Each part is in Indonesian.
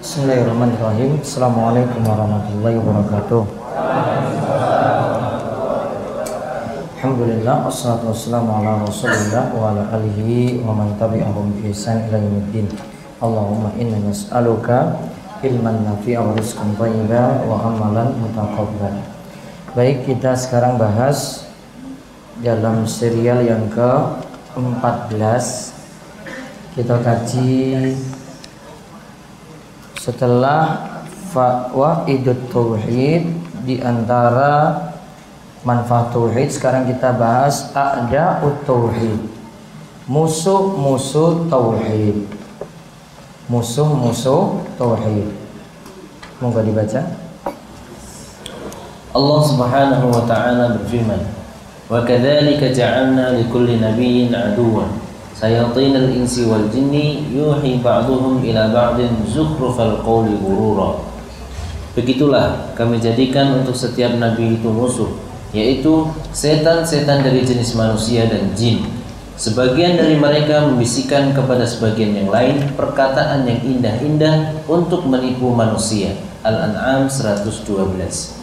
Bismillahirrahmanirrahim. Assalamualaikum warahmatullahi wabarakatuh. Alhamdulillah wassalatu wassalamu ala Rasulillah wa ala alihi wa man tabi'ahum bi ihsan ila yaumiddin. Allahumma inna nas'aluka ilman nafi'a wa rizqan thayyiba wa amalan mutaqabbal. Baik, kita sekarang bahas dalam serial yang ke-14 kita kaji setelah fatwa idut tauhid di antara manfaat tauhid sekarang kita bahas ada tauhid. Musuh-musuh tauhid. Musuh-musuh tauhid. Moga dibaca. Allah Subhanahu wa taala berfirman wa kadzalika ja'alna likulli nabiyyin aduwwan sayatin al-insi wal jinni yuhi ba'duhum ila ba'din zukhrufal qawli ghurura Begitulah kami jadikan untuk setiap nabi itu musuh yaitu setan-setan dari jenis manusia dan jin Sebagian dari mereka membisikkan kepada sebagian yang lain perkataan yang indah-indah untuk menipu manusia. Al-An'am 112.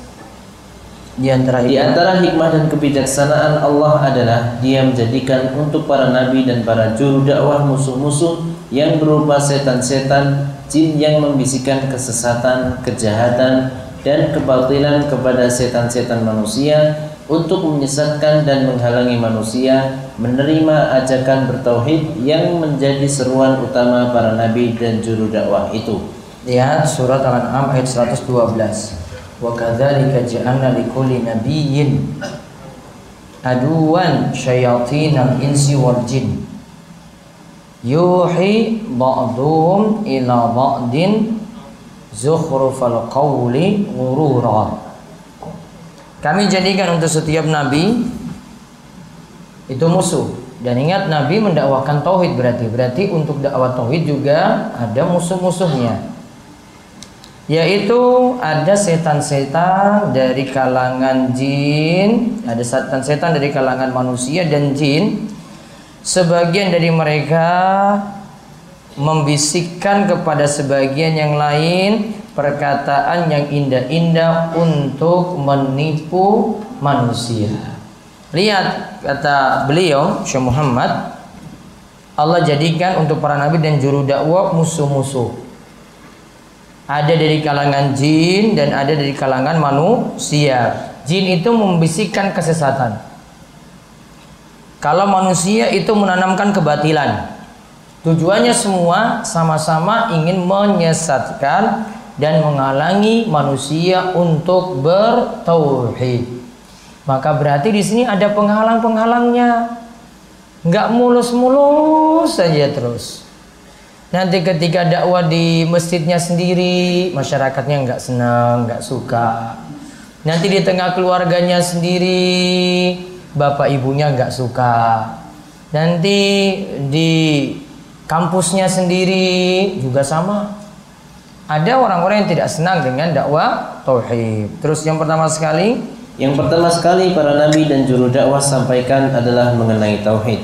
Di antara Di antara hikmah dan kebijaksanaan Allah adalah Dia menjadikan untuk para nabi dan para juru dakwah musuh-musuh yang berupa setan-setan, jin yang membisikkan kesesatan, kejahatan, dan kebatilan kepada setan-setan manusia untuk menyesatkan dan menghalangi manusia menerima ajakan bertauhid yang menjadi seruan utama para nabi dan juru dakwah itu. lihat surat Al-An'am ayat 112 wa kadzalika ja'alna likulli nabiyyin aduwan syayatinal insi wal jin. Yuhi ba'dhum ila ba'din zukhrufal qawli ghurura. Kami jadikan untuk setiap nabi itu musuh. Dan ingat nabi mendakwakan tauhid berarti berarti untuk dakwah tauhid juga ada musuh-musuhnya yaitu ada setan-setan dari kalangan jin, ada setan-setan dari kalangan manusia dan jin. Sebagian dari mereka membisikkan kepada sebagian yang lain perkataan yang indah-indah untuk menipu manusia. Lihat kata beliau Syekh Muhammad Allah jadikan untuk para nabi dan juru dakwah musuh-musuh ada dari kalangan jin dan ada dari kalangan manusia. Jin itu membisikkan kesesatan. Kalau manusia itu menanamkan kebatilan. Tujuannya semua sama-sama ingin menyesatkan dan menghalangi manusia untuk bertauhid. Maka berarti di sini ada penghalang-penghalangnya. Enggak mulus-mulus saja terus. Nanti ketika dakwah di masjidnya sendiri, masyarakatnya nggak senang, nggak suka. Nanti di tengah keluarganya sendiri, bapak ibunya nggak suka. Nanti di kampusnya sendiri juga sama. Ada orang-orang yang tidak senang dengan dakwah tauhid. Terus yang pertama sekali, Yang pertama sekali para nabi dan juru dakwah sampaikan adalah mengenai tauhid.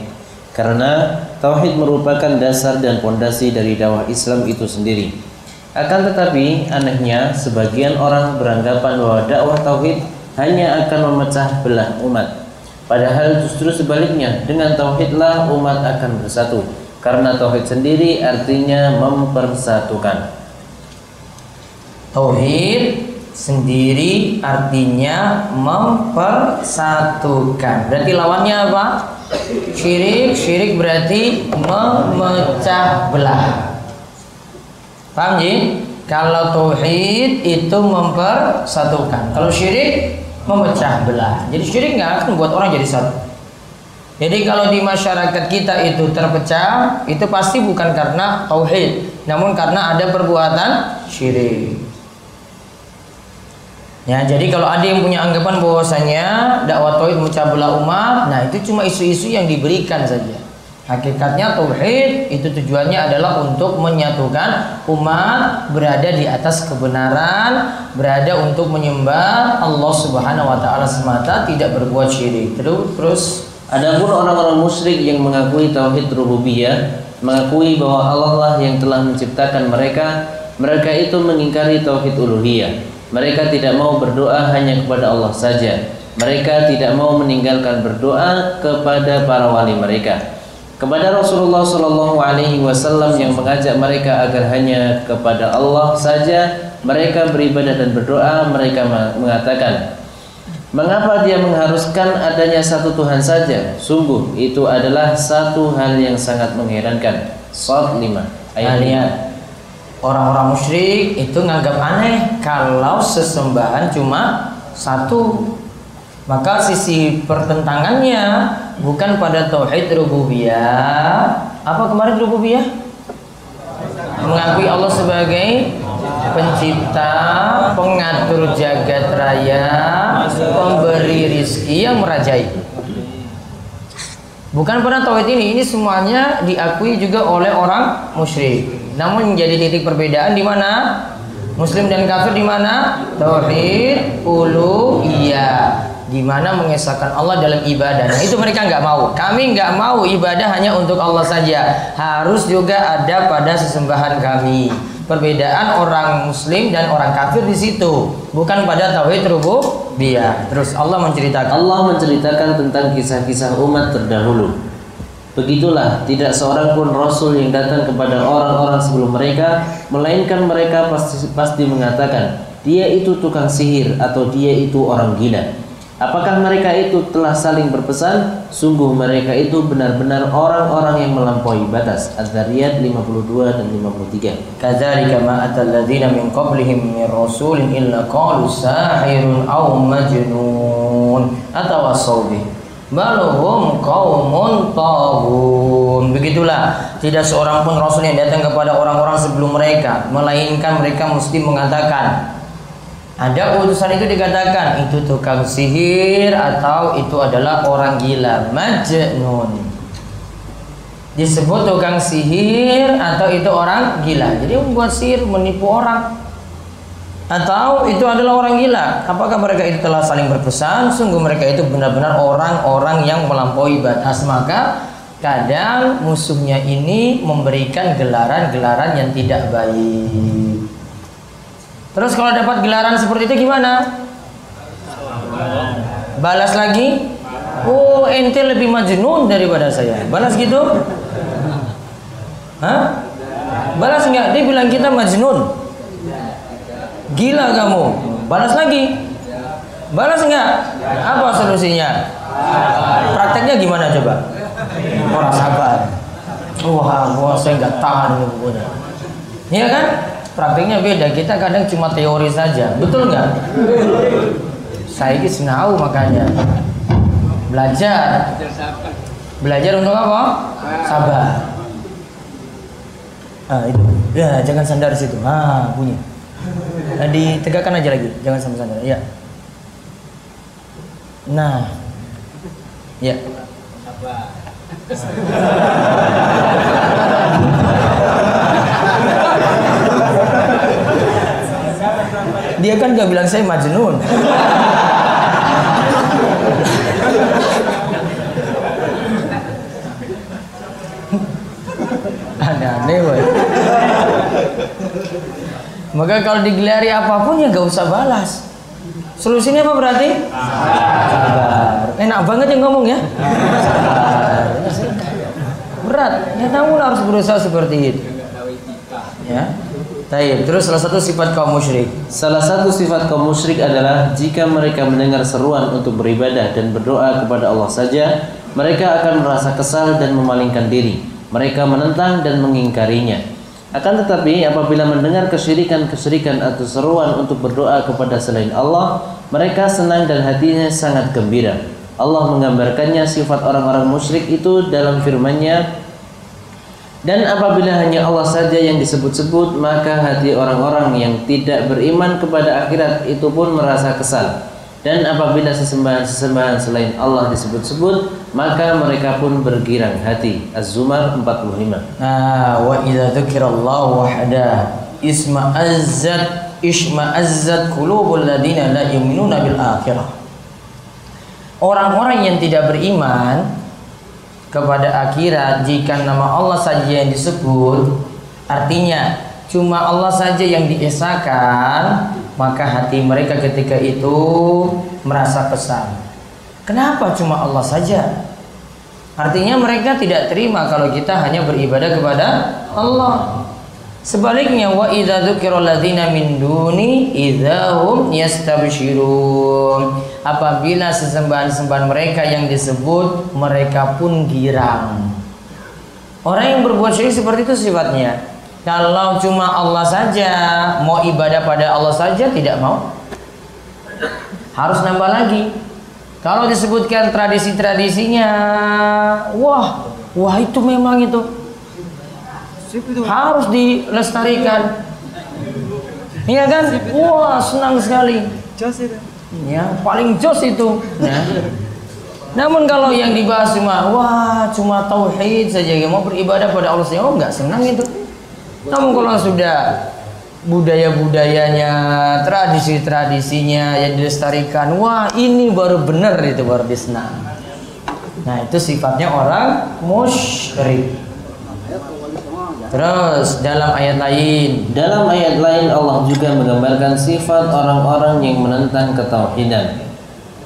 Karena tauhid merupakan dasar dan pondasi dari dakwah Islam itu sendiri. Akan tetapi, anehnya sebagian orang beranggapan bahwa dakwah tauhid hanya akan memecah belah umat. Padahal justru sebaliknya, dengan tauhidlah umat akan bersatu. Karena tauhid sendiri artinya mempersatukan. tauhid sendiri artinya mempersatukan. Berarti lawannya apa? Syirik, syirik berarti memecah belah. Paham Ji? Kalau tauhid itu mempersatukan. Kalau syirik memecah belah. Jadi syirik nggak akan membuat orang jadi satu. Jadi kalau di masyarakat kita itu terpecah, itu pasti bukan karena tauhid, namun karena ada perbuatan syirik. Ya, jadi kalau ada yang punya anggapan bahwasanya dakwah tauhid memecah belah umat, nah itu cuma isu-isu yang diberikan saja. Hakikatnya tauhid itu tujuannya adalah untuk menyatukan umat berada di atas kebenaran, berada untuk menyembah Allah Subhanahu wa taala semata, tidak berbuat syirik. Terus terus Adapun orang-orang musyrik yang mengakui tauhid rububiyah, mengakui bahwa Allah lah yang telah menciptakan mereka, Mereka itu mengingkari tauhid uluhiyah. Mereka tidak mau berdoa hanya kepada Allah saja. Mereka tidak mau meninggalkan berdoa kepada para wali mereka. Kepada Rasulullah Shallallahu Alaihi Wasallam yang mengajak mereka agar hanya kepada Allah saja mereka beribadah dan berdoa. Mereka mengatakan, Mengapa dia mengharuskan adanya satu Tuhan saja? Sungguh itu adalah satu hal yang sangat mengherankan. Sot 5 ayat orang-orang musyrik itu nganggap aneh kalau sesembahan cuma satu. Maka sisi pertentangannya bukan pada tauhid rububiyah. Apa kemarin rububiyah? Mengakui Allah sebagai pencipta, pengatur jagat raya, pemberi rizki yang merajai. Bukan pada tauhid ini, ini semuanya diakui juga oleh orang musyrik. Namun menjadi titik perbedaan di mana Muslim dan kafir di mana? Tauhid uluhiyah di mana mengesahkan Allah dalam ibadah. Nah, itu mereka nggak mau. Kami nggak mau ibadah hanya untuk Allah saja. Harus juga ada pada sesembahan kami perbedaan orang muslim dan orang kafir di situ bukan pada tauhid rububiyah terus Allah menceritakan Allah menceritakan tentang kisah-kisah umat terdahulu begitulah tidak seorang pun rasul yang datang kepada orang-orang sebelum mereka melainkan mereka pasti pasti mengatakan dia itu tukang sihir atau dia itu orang gila Apakah mereka itu telah saling berpesan? Sungguh mereka itu benar-benar orang-orang yang melampaui batas. Az-Zariyat 52 dan 53. Kadzalika ma atal ladzina min qablihim min rasulin illa qalu sahirun aw majnun atawassaw bih. Balhum qaumun taghun. Begitulah, tidak seorang pun rasul yang datang kepada orang-orang sebelum mereka, melainkan mereka mesti mengatakan ada utusan itu dikatakan itu tukang sihir atau itu adalah orang gila. Majnun. Disebut tukang sihir atau itu orang gila. Jadi membuat sihir menipu orang atau itu adalah orang gila apakah mereka itu telah saling berpesan sungguh mereka itu benar-benar orang-orang yang melampaui batas maka kadang musuhnya ini memberikan gelaran-gelaran yang tidak baik Terus kalau dapat gelaran seperti itu gimana? Balas lagi? Oh, ente lebih majnun daripada saya. Balas gitu? Hah? Balas enggak? Dia bilang kita majnun. Gila kamu. Balas lagi. Balas enggak? Apa solusinya? Prakteknya gimana coba? Orang sabar. Wah, gua saya enggak tahan ini pokoknya. Iya kan? prakteknya beda kita kadang cuma teori saja betul nggak saya ini senau makanya belajar belajar untuk apa sabar ah itu ya jangan sandar situ ah bunyi nah, ditegakkan aja lagi. Jangan sampai sandar ya nah. Ya sabar Dia kan gak bilang saya majnun. Aneh-aneh. Maka kalau digelari apa pun ya gak usah balas. Solusinya apa berarti? Sabar. Enak banget yang ngomong ya. Berat. Ya kamu harus berusaha seperti itu. Ya. Taib. Terus salah satu sifat kaum musyrik. Salah satu sifat kaum musyrik adalah jika mereka mendengar seruan untuk beribadah dan berdoa kepada Allah saja, mereka akan merasa kesal dan memalingkan diri. Mereka menentang dan mengingkarinya. Akan tetapi apabila mendengar kesyirikan-kesyirikan atau seruan untuk berdoa kepada selain Allah, mereka senang dan hatinya sangat gembira. Allah menggambarkannya sifat orang-orang musyrik itu dalam firman-Nya dan apabila hanya Allah saja yang disebut-sebut, maka hati orang-orang yang tidak beriman kepada akhirat itu pun merasa kesal. Dan apabila sesembahan-sesembahan selain Allah disebut-sebut, maka mereka pun bergirang hati. Az-Zumar 45. Ah, wa idza dzukirallahu wahda isma'azzat isma'azzat qulubul ladina la yu'minuna bil akhirah. Orang-orang yang tidak beriman kepada akhirat jika nama Allah saja yang disebut artinya cuma Allah saja yang diesakan, maka hati mereka ketika itu merasa kesal. Kenapa cuma Allah saja? Artinya mereka tidak terima kalau kita hanya beribadah kepada Allah. Sebaliknya wa idza dzukira alladziina min duni idzahum yastabsyirun. Apabila sesembahan-sembahan mereka yang disebut mereka pun girang. Orang yang berbuat syirik seperti itu sifatnya. Kalau cuma Allah saja, mau ibadah pada Allah saja tidak mau. Harus nambah lagi. Kalau disebutkan tradisi-tradisinya, wah, wah itu memang itu harus dilestarikan. Iya kan? Wah, senang sekali. Ya, paling jos itu. Ya. Namun kalau yang dibahas cuma wah, cuma tauhid saja, mau beribadah pada Allah saja, oh nggak senang itu. Namun kalau sudah budaya-budayanya, tradisi-tradisinya yang dilestarikan, wah ini baru benar itu baru disenang. Nah itu sifatnya orang musyrik. Terus dalam ayat lain, Dalam ayat lain Allah juga menggambarkan sifat orang-orang yang menentang ketauhidan.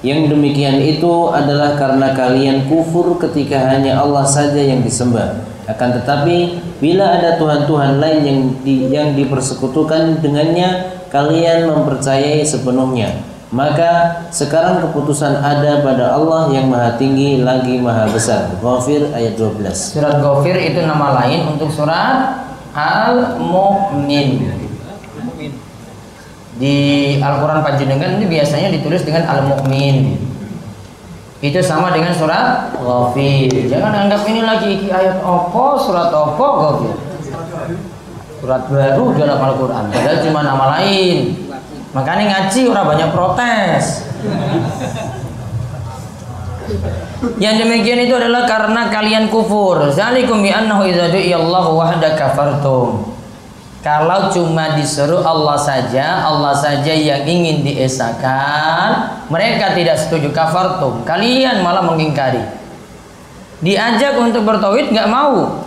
Yang demikian itu adalah karena kalian kufur ketika hanya Allah saja yang disembah. Akan tetapi bila ada tuhan-tuhan lain yang di, yang dipersekutukan dengannya, kalian mempercayai sepenuhnya. Maka sekarang keputusan ada pada Allah yang maha tinggi lagi maha besar. Ghafir ayat 12. surat Ghafir itu nama lain untuk surat Al-Mu'min. Di Al-Quran Panjenengan ini biasanya ditulis dengan Al-Mu'min. Itu sama dengan surat Ghafir. Jangan anggap ini lagi iki ayat opo, surat opo Ghafir. Surat baru dalam Al-Quran. Padahal cuma nama lain. Makanya ngaji orang banyak protes. Yang demikian itu adalah karena kalian kufur. Zalikum bi annahu idza du'iyallahu wahda kafartum. Kalau cuma disuruh Allah saja, Allah saja yang ingin diesakan, mereka tidak setuju kafartum. Kalian malah mengingkari. Diajak untuk bertauhid nggak mau.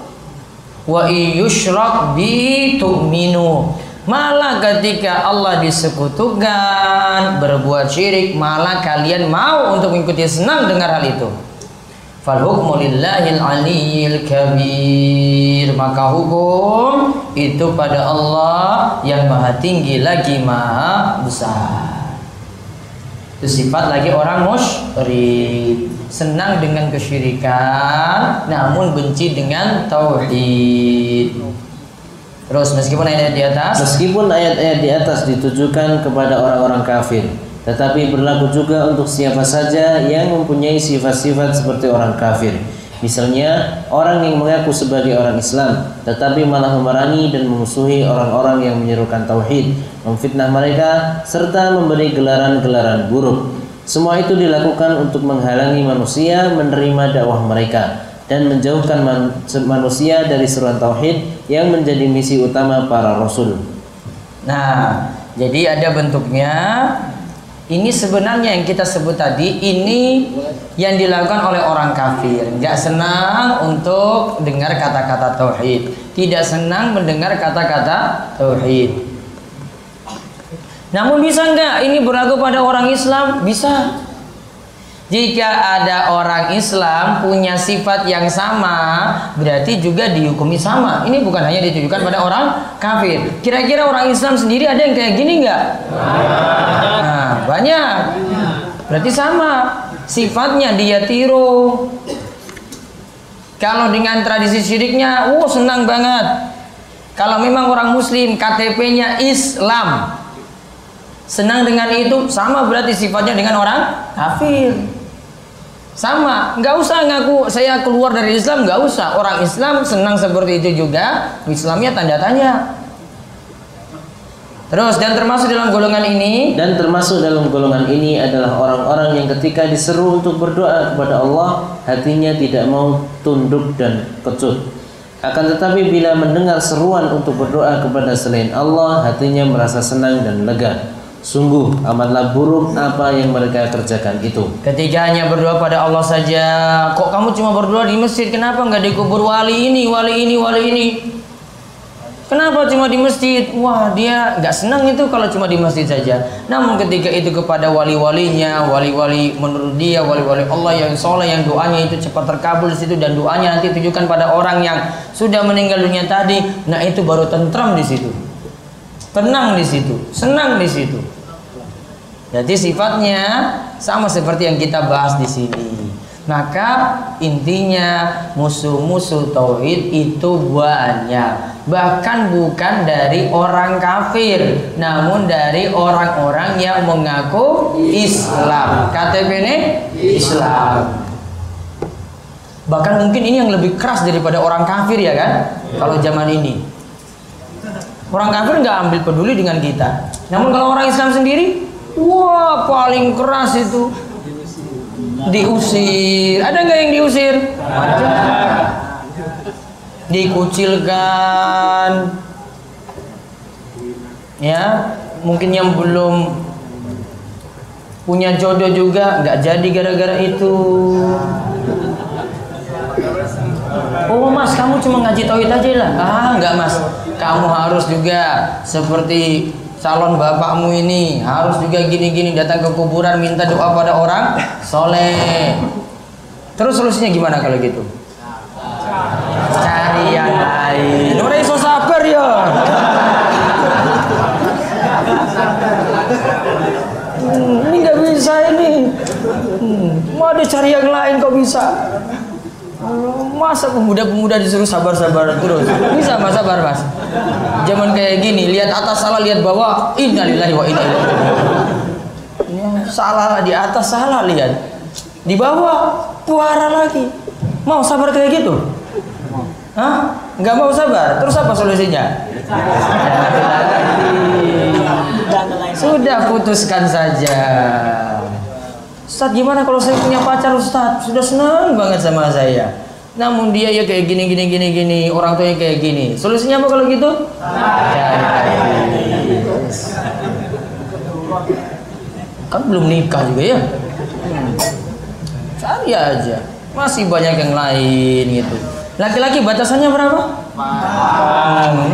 Wa iyyushrak bi tu'minu. Malah ketika Allah disekutukan, berbuat syirik, malah kalian mau untuk mengikuti senang dengar hal itu. Fal hukmu lillahil aliyyil kabir. Maka hukum itu pada Allah yang maha tinggi lagi maha besar. Itu sifat lagi orang musyrik. Senang dengan kesyirikan, namun benci dengan tauhid. Terus meskipun ayat di atas Meskipun ayat-ayat di atas ditujukan kepada orang-orang kafir, tetapi berlaku juga untuk siapa saja yang mempunyai sifat-sifat seperti orang kafir. Misalnya, orang yang mengaku sebagai orang Islam, tetapi malah memerangi dan memusuhi orang-orang yang menyerukan tauhid, memfitnah mereka, serta memberi gelaran-gelaran buruk. Semua itu dilakukan untuk menghalangi manusia menerima dakwah mereka dan menjauhkan man- manusia dari seruan tauhid yang menjadi misi utama para rasul. Nah, jadi ada bentuknya. Ini sebenarnya yang kita sebut tadi ini yang dilakukan oleh orang kafir. Nggak senang untuk dengar kata-kata tauhid. Tidak senang mendengar kata-kata tauhid. Namun bisa nggak ini berlaku pada orang Islam? Bisa. Jika ada orang Islam punya sifat yang sama, berarti juga dihukumi sama. Ini bukan hanya ditujukan pada orang kafir. Kira-kira orang Islam sendiri ada yang kayak gini nggak? Nah, banyak. Berarti sama. Sifatnya dia tiru. Kalau dengan tradisi syiriknya, oh senang banget. Kalau memang orang Muslim, KTP-nya Islam, senang dengan itu sama berarti sifatnya dengan orang kafir sama nggak usah ngaku saya keluar dari Islam nggak usah orang Islam senang seperti itu juga Islamnya tanda tanya terus dan termasuk dalam golongan ini Dan termasuk dalam golongan ini adalah orang-orang yang ketika diseru untuk berdoa kepada Allah, hatinya tidak mau tunduk dan kecut. Akan tetapi bila mendengar seruan untuk berdoa kepada selain Allah, hatinya merasa senang dan lega. Sungguh amatlah buruk apa yang mereka kerjakan itu. ketika hanya berdoa pada Allah saja kok kamu cuma berdoa di masjid kenapa nggak dikubur wali ini wali ini wali ini Kenapa cuma di masjid? Wah dia nggak senang itu kalau cuma di masjid saja. Namun ketika itu kepada wali-walinya, wali-wali menurut dia, wali-wali Allah yang soleh, yang doanya itu cepat terkabul di situ dan doanya nanti tujukan pada orang yang sudah meninggal dunia tadi. Nah itu baru tentram di situ, tenang di situ, senang di situ. Jadi sifatnya sama seperti yang kita bahas di sini. Maka intinya musuh-musuh tauhid itu banyak. Bahkan bukan dari orang kafir, namun dari orang-orang yang mengaku Islam. KTP ini Islam. Bahkan mungkin ini yang lebih keras daripada orang kafir ya kan? Kalau zaman ini. Orang kafir nggak ambil peduli dengan kita. Namun kalau orang Islam sendiri, wah paling keras itu. Diusir. Ada nggak yang diusir? Ada. Dikucilkan. Ya mungkin yang belum punya jodoh juga nggak jadi gara-gara itu Oh mas, kamu cuma ngaji tauhid aja lah. Ah nggak mas, kamu harus juga seperti calon bapakmu ini harus juga gini-gini datang ke kuburan minta doa pada orang soleh. Terus solusinya gimana kalau gitu? Cari yang lain. Orang iso sabar ya. Hmm, ini nggak bisa ini. Hmm, mau cari yang lain kok bisa? Masa pemuda-pemuda disuruh sabar-sabar terus? Bisa mas sabar mas? Zaman kayak gini, lihat atas salah, lihat bawah, innalillahi wa inna ilaihi Salah di atas salah lihat, di bawah puara lagi. Mau sabar kayak gitu? Hah? Nggak mau sabar? Terus apa solusinya? Sudah putuskan saja. Ustadz gimana kalau saya punya pacar Ustadz sudah senang banget sama saya. Namun dia ya kayak gini gini gini gini. Orang tuanya kayak gini. Solusinya apa kalau gitu? Kan belum nikah juga ya? Cari aja. Masih banyak yang lain gitu. Laki-laki batasannya berapa?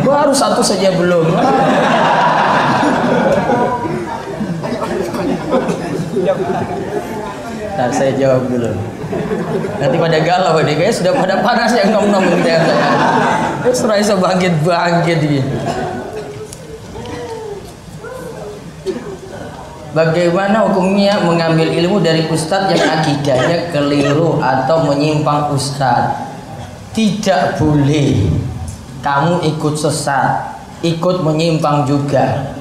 Baru satu saja belum Nah, saya jawab dulu. Nanti pada galau ini kayak sudah pada panas yang nom-nom gitu ya. Terus bisa bangkit-bangkit gitu. Bagaimana hukumnya mengambil ilmu dari ustadz yang akidahnya keliru atau menyimpang ustadz? Tidak boleh. Kamu ikut sesat, ikut menyimpang juga.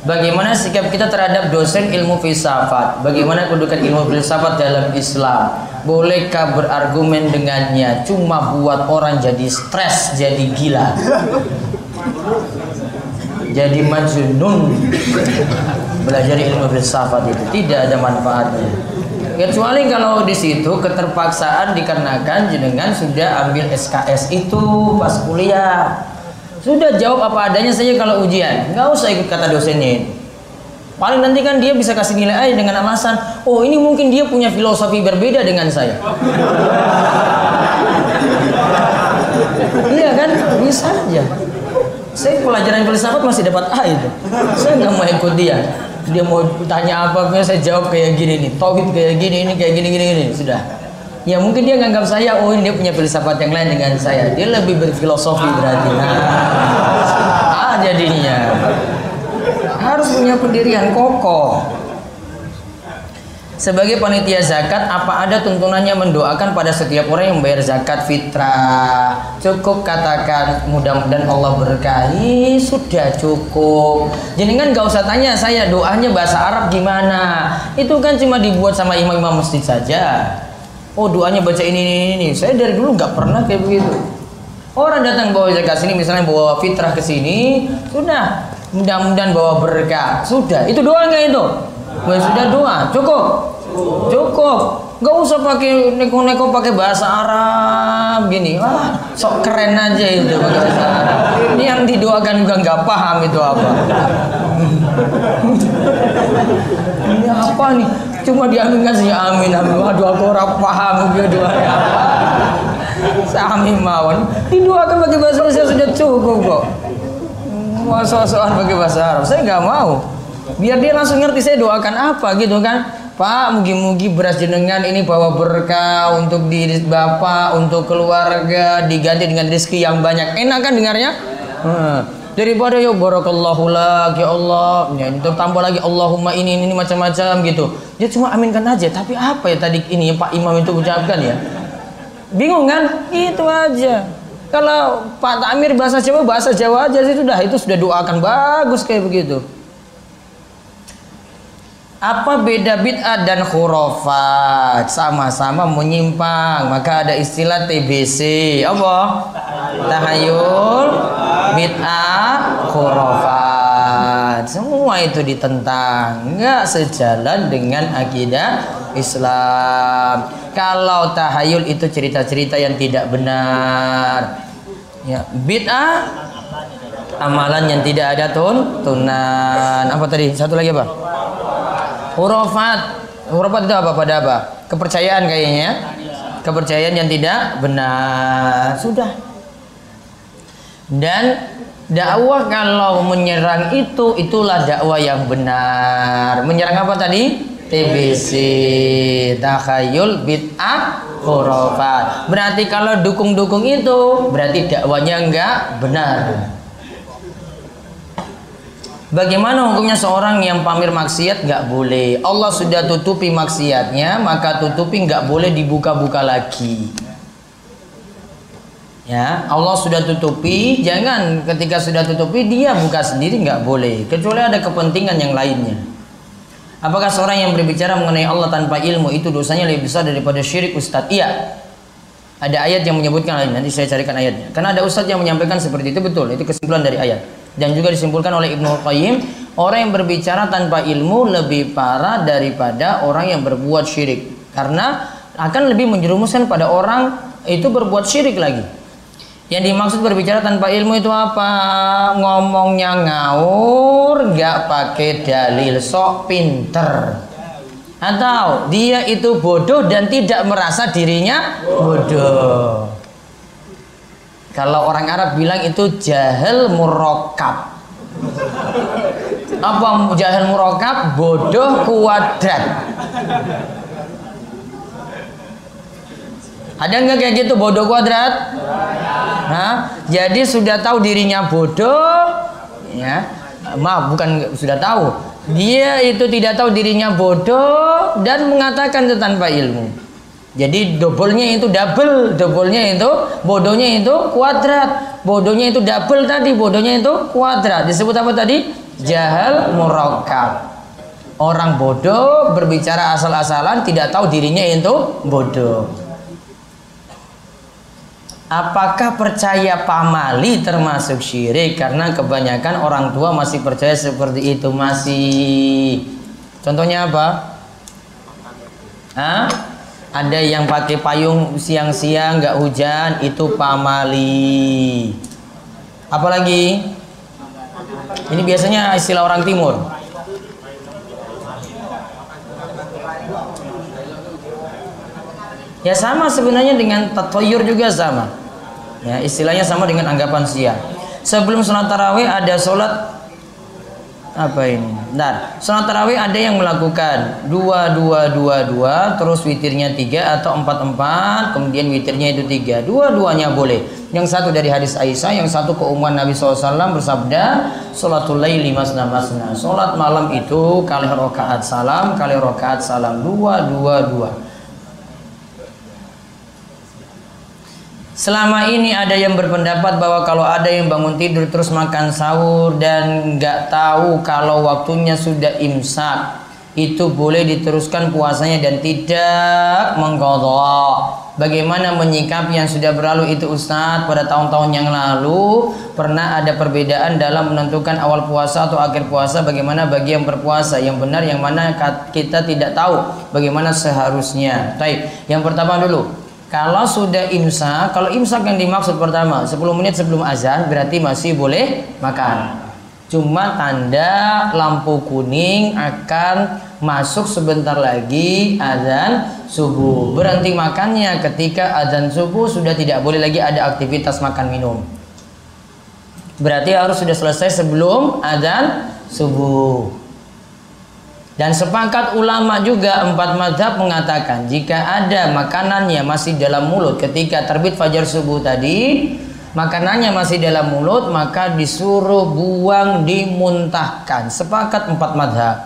Bagaimana sikap kita terhadap dosen ilmu filsafat? Bagaimana kedudukan ilmu filsafat dalam Islam? Bolehkah berargumen dengannya? Cuma buat orang jadi stres, jadi gila. Jadi majnun belajar ilmu filsafat itu tidak ada manfaatnya. Kecuali kalau di situ keterpaksaan dikarenakan jenengan sudah ambil SKS itu pas kuliah sudah jawab apa adanya saja kalau ujian. Nggak usah ikut kata dosennya. Paling nanti kan dia bisa kasih nilai aja dengan alasan, oh ini mungkin dia punya filosofi berbeda dengan saya. iya kan, bisa aja. Saya pelajaran filsafat masih dapat A itu. Saya nggak mau ikut dia. Dia mau tanya apa, saya jawab kayak gini nih. Tauhid kayak gini, ini kayak gini, gini, gini. Sudah ya mungkin dia nganggap saya oh ini dia punya filsafat yang lain dengan saya. Dia lebih berfilosofi berarti. Nah ah jadinya. Harus punya pendirian kokoh. Sebagai panitia zakat apa ada tuntunannya mendoakan pada setiap orang yang membayar zakat fitrah? Cukup katakan mudah-mudahan Allah berkahi. Sudah cukup. Jadi kan gak usah tanya saya doanya bahasa Arab gimana? Itu kan cuma dibuat sama imam-imam masjid saja oh doanya baca ini ini ini saya dari dulu nggak pernah kayak begitu. Orang datang bawa zakat sini misalnya bawa fitrah ke sini sudah. Mudah-mudahan bawa berkah. Sudah. Itu doa nggak itu? Wah, sudah doa. Cukup? Cukup. Nggak usah pakai neko-neko pakai bahasa Arab gini. Wah sok keren aja itu bahasa Arab. Ini yang didoakan juga nggak paham itu apa. Ini apa nih cuma diaminkan sih amin amin waduh aku orang paham dia doanya apa saya amin mawon didoakan pakai bahasa Indonesia sudah cukup kok Mau soal-soal pakai bahasa Arab. Saya nggak mau. Biar dia langsung ngerti saya doakan apa gitu kan. Pak, mugi-mugi beras jenengan ini bawa berkah untuk diri bapak, untuk keluarga, diganti dengan rezeki yang banyak. Enak kan dengarnya? Hmm. Daripada ya barakallahu lak ya Allah, ya tambah lagi Allahumma ini ini, macam-macam gitu. Dia cuma aminkan aja, tapi apa ya tadi ini Pak Imam itu ucapkan ya? Bingung kan? Itu aja. Kalau Pak Tamir bahasa Jawa, bahasa Jawa aja sih sudah itu sudah doakan bagus kayak begitu. Apa beda bid'ah dan khurafat? Sama-sama menyimpang. Maka ada istilah TBC. Apa? Tahayul, bid'ah, khurafat. Semua itu ditentang. Enggak sejalan dengan akidah Islam. Kalau tahayul itu cerita-cerita yang tidak benar. Ya, bid'ah amalan yang tidak ada tuntunan. Apa tadi? Satu lagi apa? Hurufat. Hurufat itu apa pada apa? Kepercayaan kayaknya. Kepercayaan yang tidak benar. Sudah. Dan dakwah kalau menyerang itu itulah dakwah yang benar. Menyerang apa tadi? TBC, takhayul, bid'ah, khurafat. Berarti kalau dukung-dukung itu berarti dakwanya enggak benar. Bagaimana hukumnya seorang yang pamer maksiat nggak boleh? Allah sudah tutupi maksiatnya, maka tutupi nggak boleh dibuka-buka lagi. Ya, Allah sudah tutupi, jangan ketika sudah tutupi dia buka sendiri nggak boleh, kecuali ada kepentingan yang lainnya. Apakah seorang yang berbicara mengenai Allah tanpa ilmu itu dosanya lebih besar daripada syirik Ustadz? Iya. Ada ayat yang menyebutkan lain, nanti saya carikan ayatnya. Karena ada Ustadz yang menyampaikan seperti itu betul, itu kesimpulan dari ayat dan juga disimpulkan oleh Ibnu Qayyim orang yang berbicara tanpa ilmu lebih parah daripada orang yang berbuat syirik. Karena akan lebih menjerumuskan pada orang itu berbuat syirik lagi. Yang dimaksud berbicara tanpa ilmu itu apa? Ngomongnya ngawur nggak pakai dalil sok pinter. Atau dia itu bodoh dan tidak merasa dirinya bodoh kalau orang Arab bilang itu jahil murokab. Apa jahil murokab? Bodoh kuadrat. Ada nggak kayak gitu bodoh kuadrat? Nah, jadi sudah tahu dirinya bodoh, ya. Maaf, bukan sudah tahu. Dia itu tidak tahu dirinya bodoh dan mengatakan itu tanpa ilmu. Jadi doublenya itu double, doublenya itu bodohnya itu kuadrat, bodohnya itu double tadi, bodohnya itu kuadrat. Disebut apa tadi? Jahal murakkab. Orang bodoh berbicara asal-asalan tidak tahu dirinya itu bodoh. Apakah percaya pamali termasuk syirik? Karena kebanyakan orang tua masih percaya seperti itu masih. Contohnya apa? Hah? Ada yang pakai payung siang-siang nggak hujan itu pamali. Apalagi? Ini biasanya istilah orang timur. Ya sama sebenarnya dengan tatoyur juga sama. Ya istilahnya sama dengan anggapan siang. Sebelum sholat tarawih ada sholat apa ini? Nah, sholat tarawih ada yang melakukan dua dua dua dua, terus witirnya tiga atau empat empat, kemudian witirnya itu tiga. Dua-duanya boleh. Yang satu dari hadis Aisyah, yang satu keumuman Nabi SAW bersabda, sholatul laili masna masna. Sholat malam itu kali rokaat salam, kali rokaat salam dua dua dua. Selama ini ada yang berpendapat bahwa kalau ada yang bangun tidur terus makan sahur dan nggak tahu kalau waktunya sudah imsak itu boleh diteruskan puasanya dan tidak mengkodok. Bagaimana menyikapi yang sudah berlalu itu Ustadz pada tahun-tahun yang lalu pernah ada perbedaan dalam menentukan awal puasa atau akhir puasa bagaimana bagi yang berpuasa yang benar yang mana kita tidak tahu bagaimana seharusnya. Baik, yang pertama dulu kalau sudah imsak, kalau imsak yang dimaksud pertama 10 menit sebelum azan berarti masih boleh makan. Cuma tanda lampu kuning akan masuk sebentar lagi azan subuh. Berhenti makannya ketika azan subuh sudah tidak boleh lagi ada aktivitas makan minum. Berarti harus sudah selesai sebelum adzan subuh. Dan sepakat ulama juga empat madhab mengatakan jika ada makanannya masih dalam mulut ketika terbit fajar subuh tadi, makanannya masih dalam mulut maka disuruh buang dimuntahkan. Sepakat empat madhab.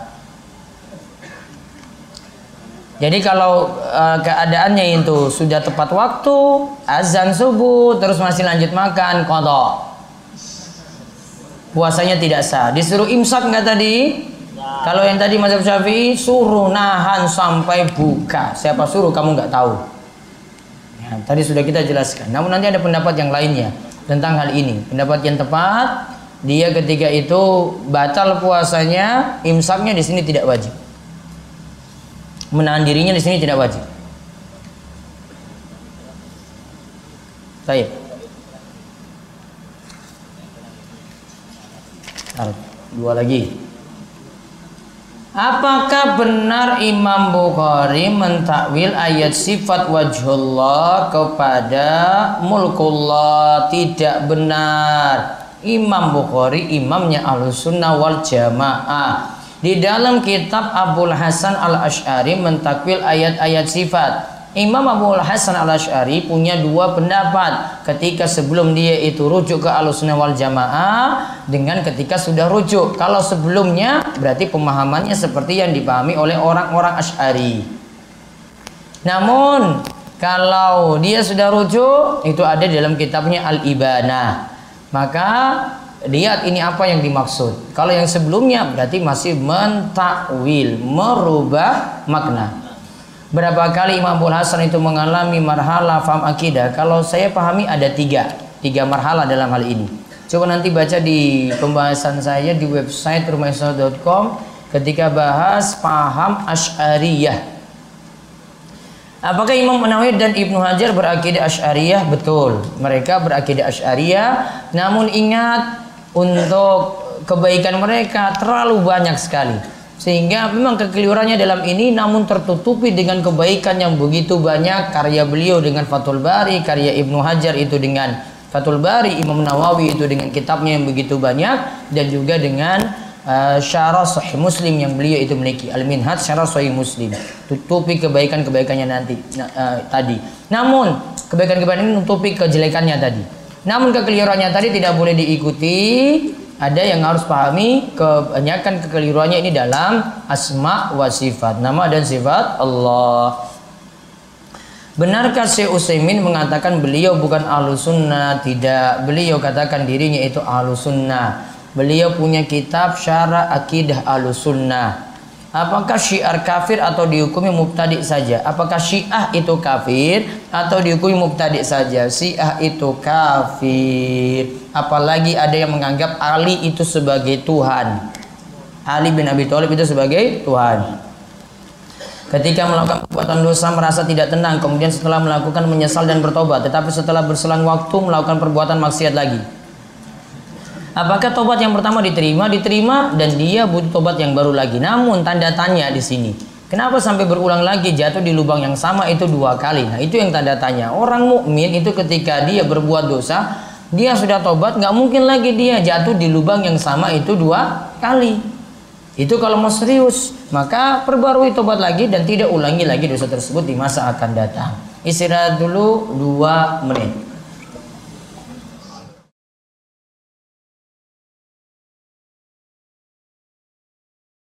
Jadi kalau uh, keadaannya itu sudah tepat waktu, azan subuh, terus masih lanjut makan, kodok. Puasanya tidak sah. Disuruh imsak nggak tadi? Kalau yang tadi Mazhab Syafi'i suruh nahan sampai buka. Siapa suruh kamu nggak tahu. Ya, tadi sudah kita jelaskan. Namun nanti ada pendapat yang lainnya tentang hal ini. Pendapat yang tepat, dia ketika itu batal puasanya, imsaknya di sini tidak wajib menahan dirinya di sini tidak wajib. Baik. Dua lagi. Apakah benar Imam Bukhari mentakwil ayat sifat wajhullah kepada mulkullah? Tidak benar. Imam Bukhari imamnya Ahlus Sunnah wal Jamaah di dalam kitab Abdul Hasan al Ashari mentakwil ayat-ayat sifat. Imam Abu Hasan al Ashari punya dua pendapat ketika sebelum dia itu rujuk ke Ahlussunnah wal Jamaah dengan ketika sudah rujuk. Kalau sebelumnya berarti pemahamannya seperti yang dipahami oleh orang-orang Ashari. Namun kalau dia sudah rujuk itu ada dalam kitabnya Al Ibana. Maka lihat ini apa yang dimaksud. Kalau yang sebelumnya berarti masih mentakwil, merubah makna. Berapa kali Imam Abu Hasan itu mengalami marhala faham akidah? Kalau saya pahami ada tiga, tiga marhala dalam hal ini. Coba nanti baca di pembahasan saya di website rumahisa.com ketika bahas paham Ash'ariyah. Apakah Imam Nawawi dan Ibnu Hajar berakidah Ash'ariyah? Betul. Mereka berakidah Ash'ariyah. Namun ingat untuk kebaikan mereka terlalu banyak sekali sehingga memang kekeliruannya dalam ini namun tertutupi dengan kebaikan yang begitu banyak. Karya beliau dengan Fathul Bari karya Ibnu Hajar itu dengan Fathul Bari Imam Nawawi itu dengan kitabnya yang begitu banyak. Dan juga dengan uh, syarah sahih muslim yang beliau itu memiliki al-minhaj syarah sahih muslim. Tutupi kebaikan-kebaikannya nanti uh, tadi. Namun kebaikan-kebaikan ini tutupi kejelekannya tadi. Namun kekeliruannya tadi tidak boleh diikuti. Ada yang harus pahami kebanyakan kekeliruannya ini dalam asma wa sifat. Nama dan sifat Allah. Benarkah Syekh Utsaimin mengatakan beliau bukan ahlu sunnah? Tidak. Beliau katakan dirinya itu ahlu sunnah. Beliau punya kitab syarah akidah ahlu sunnah. Apakah syiar kafir atau dihukumi mubtadi saja? Apakah syiah itu kafir atau dihukumi mubtadi saja? Syiah itu kafir. Apalagi ada yang menganggap Ali itu sebagai Tuhan. Ali bin Abi Thalib itu sebagai Tuhan. Ketika melakukan perbuatan dosa merasa tidak tenang, kemudian setelah melakukan menyesal dan bertobat, tetapi setelah berselang waktu melakukan perbuatan maksiat lagi. Apakah tobat yang pertama diterima? Diterima dan dia butuh tobat yang baru lagi. Namun tanda tanya di sini. Kenapa sampai berulang lagi jatuh di lubang yang sama itu dua kali? Nah itu yang tanda tanya. Orang mukmin itu ketika dia berbuat dosa, dia sudah tobat, nggak mungkin lagi dia jatuh di lubang yang sama itu dua kali. Itu kalau mau serius, maka perbarui tobat lagi dan tidak ulangi lagi dosa tersebut di masa akan datang. Istirahat dulu dua menit.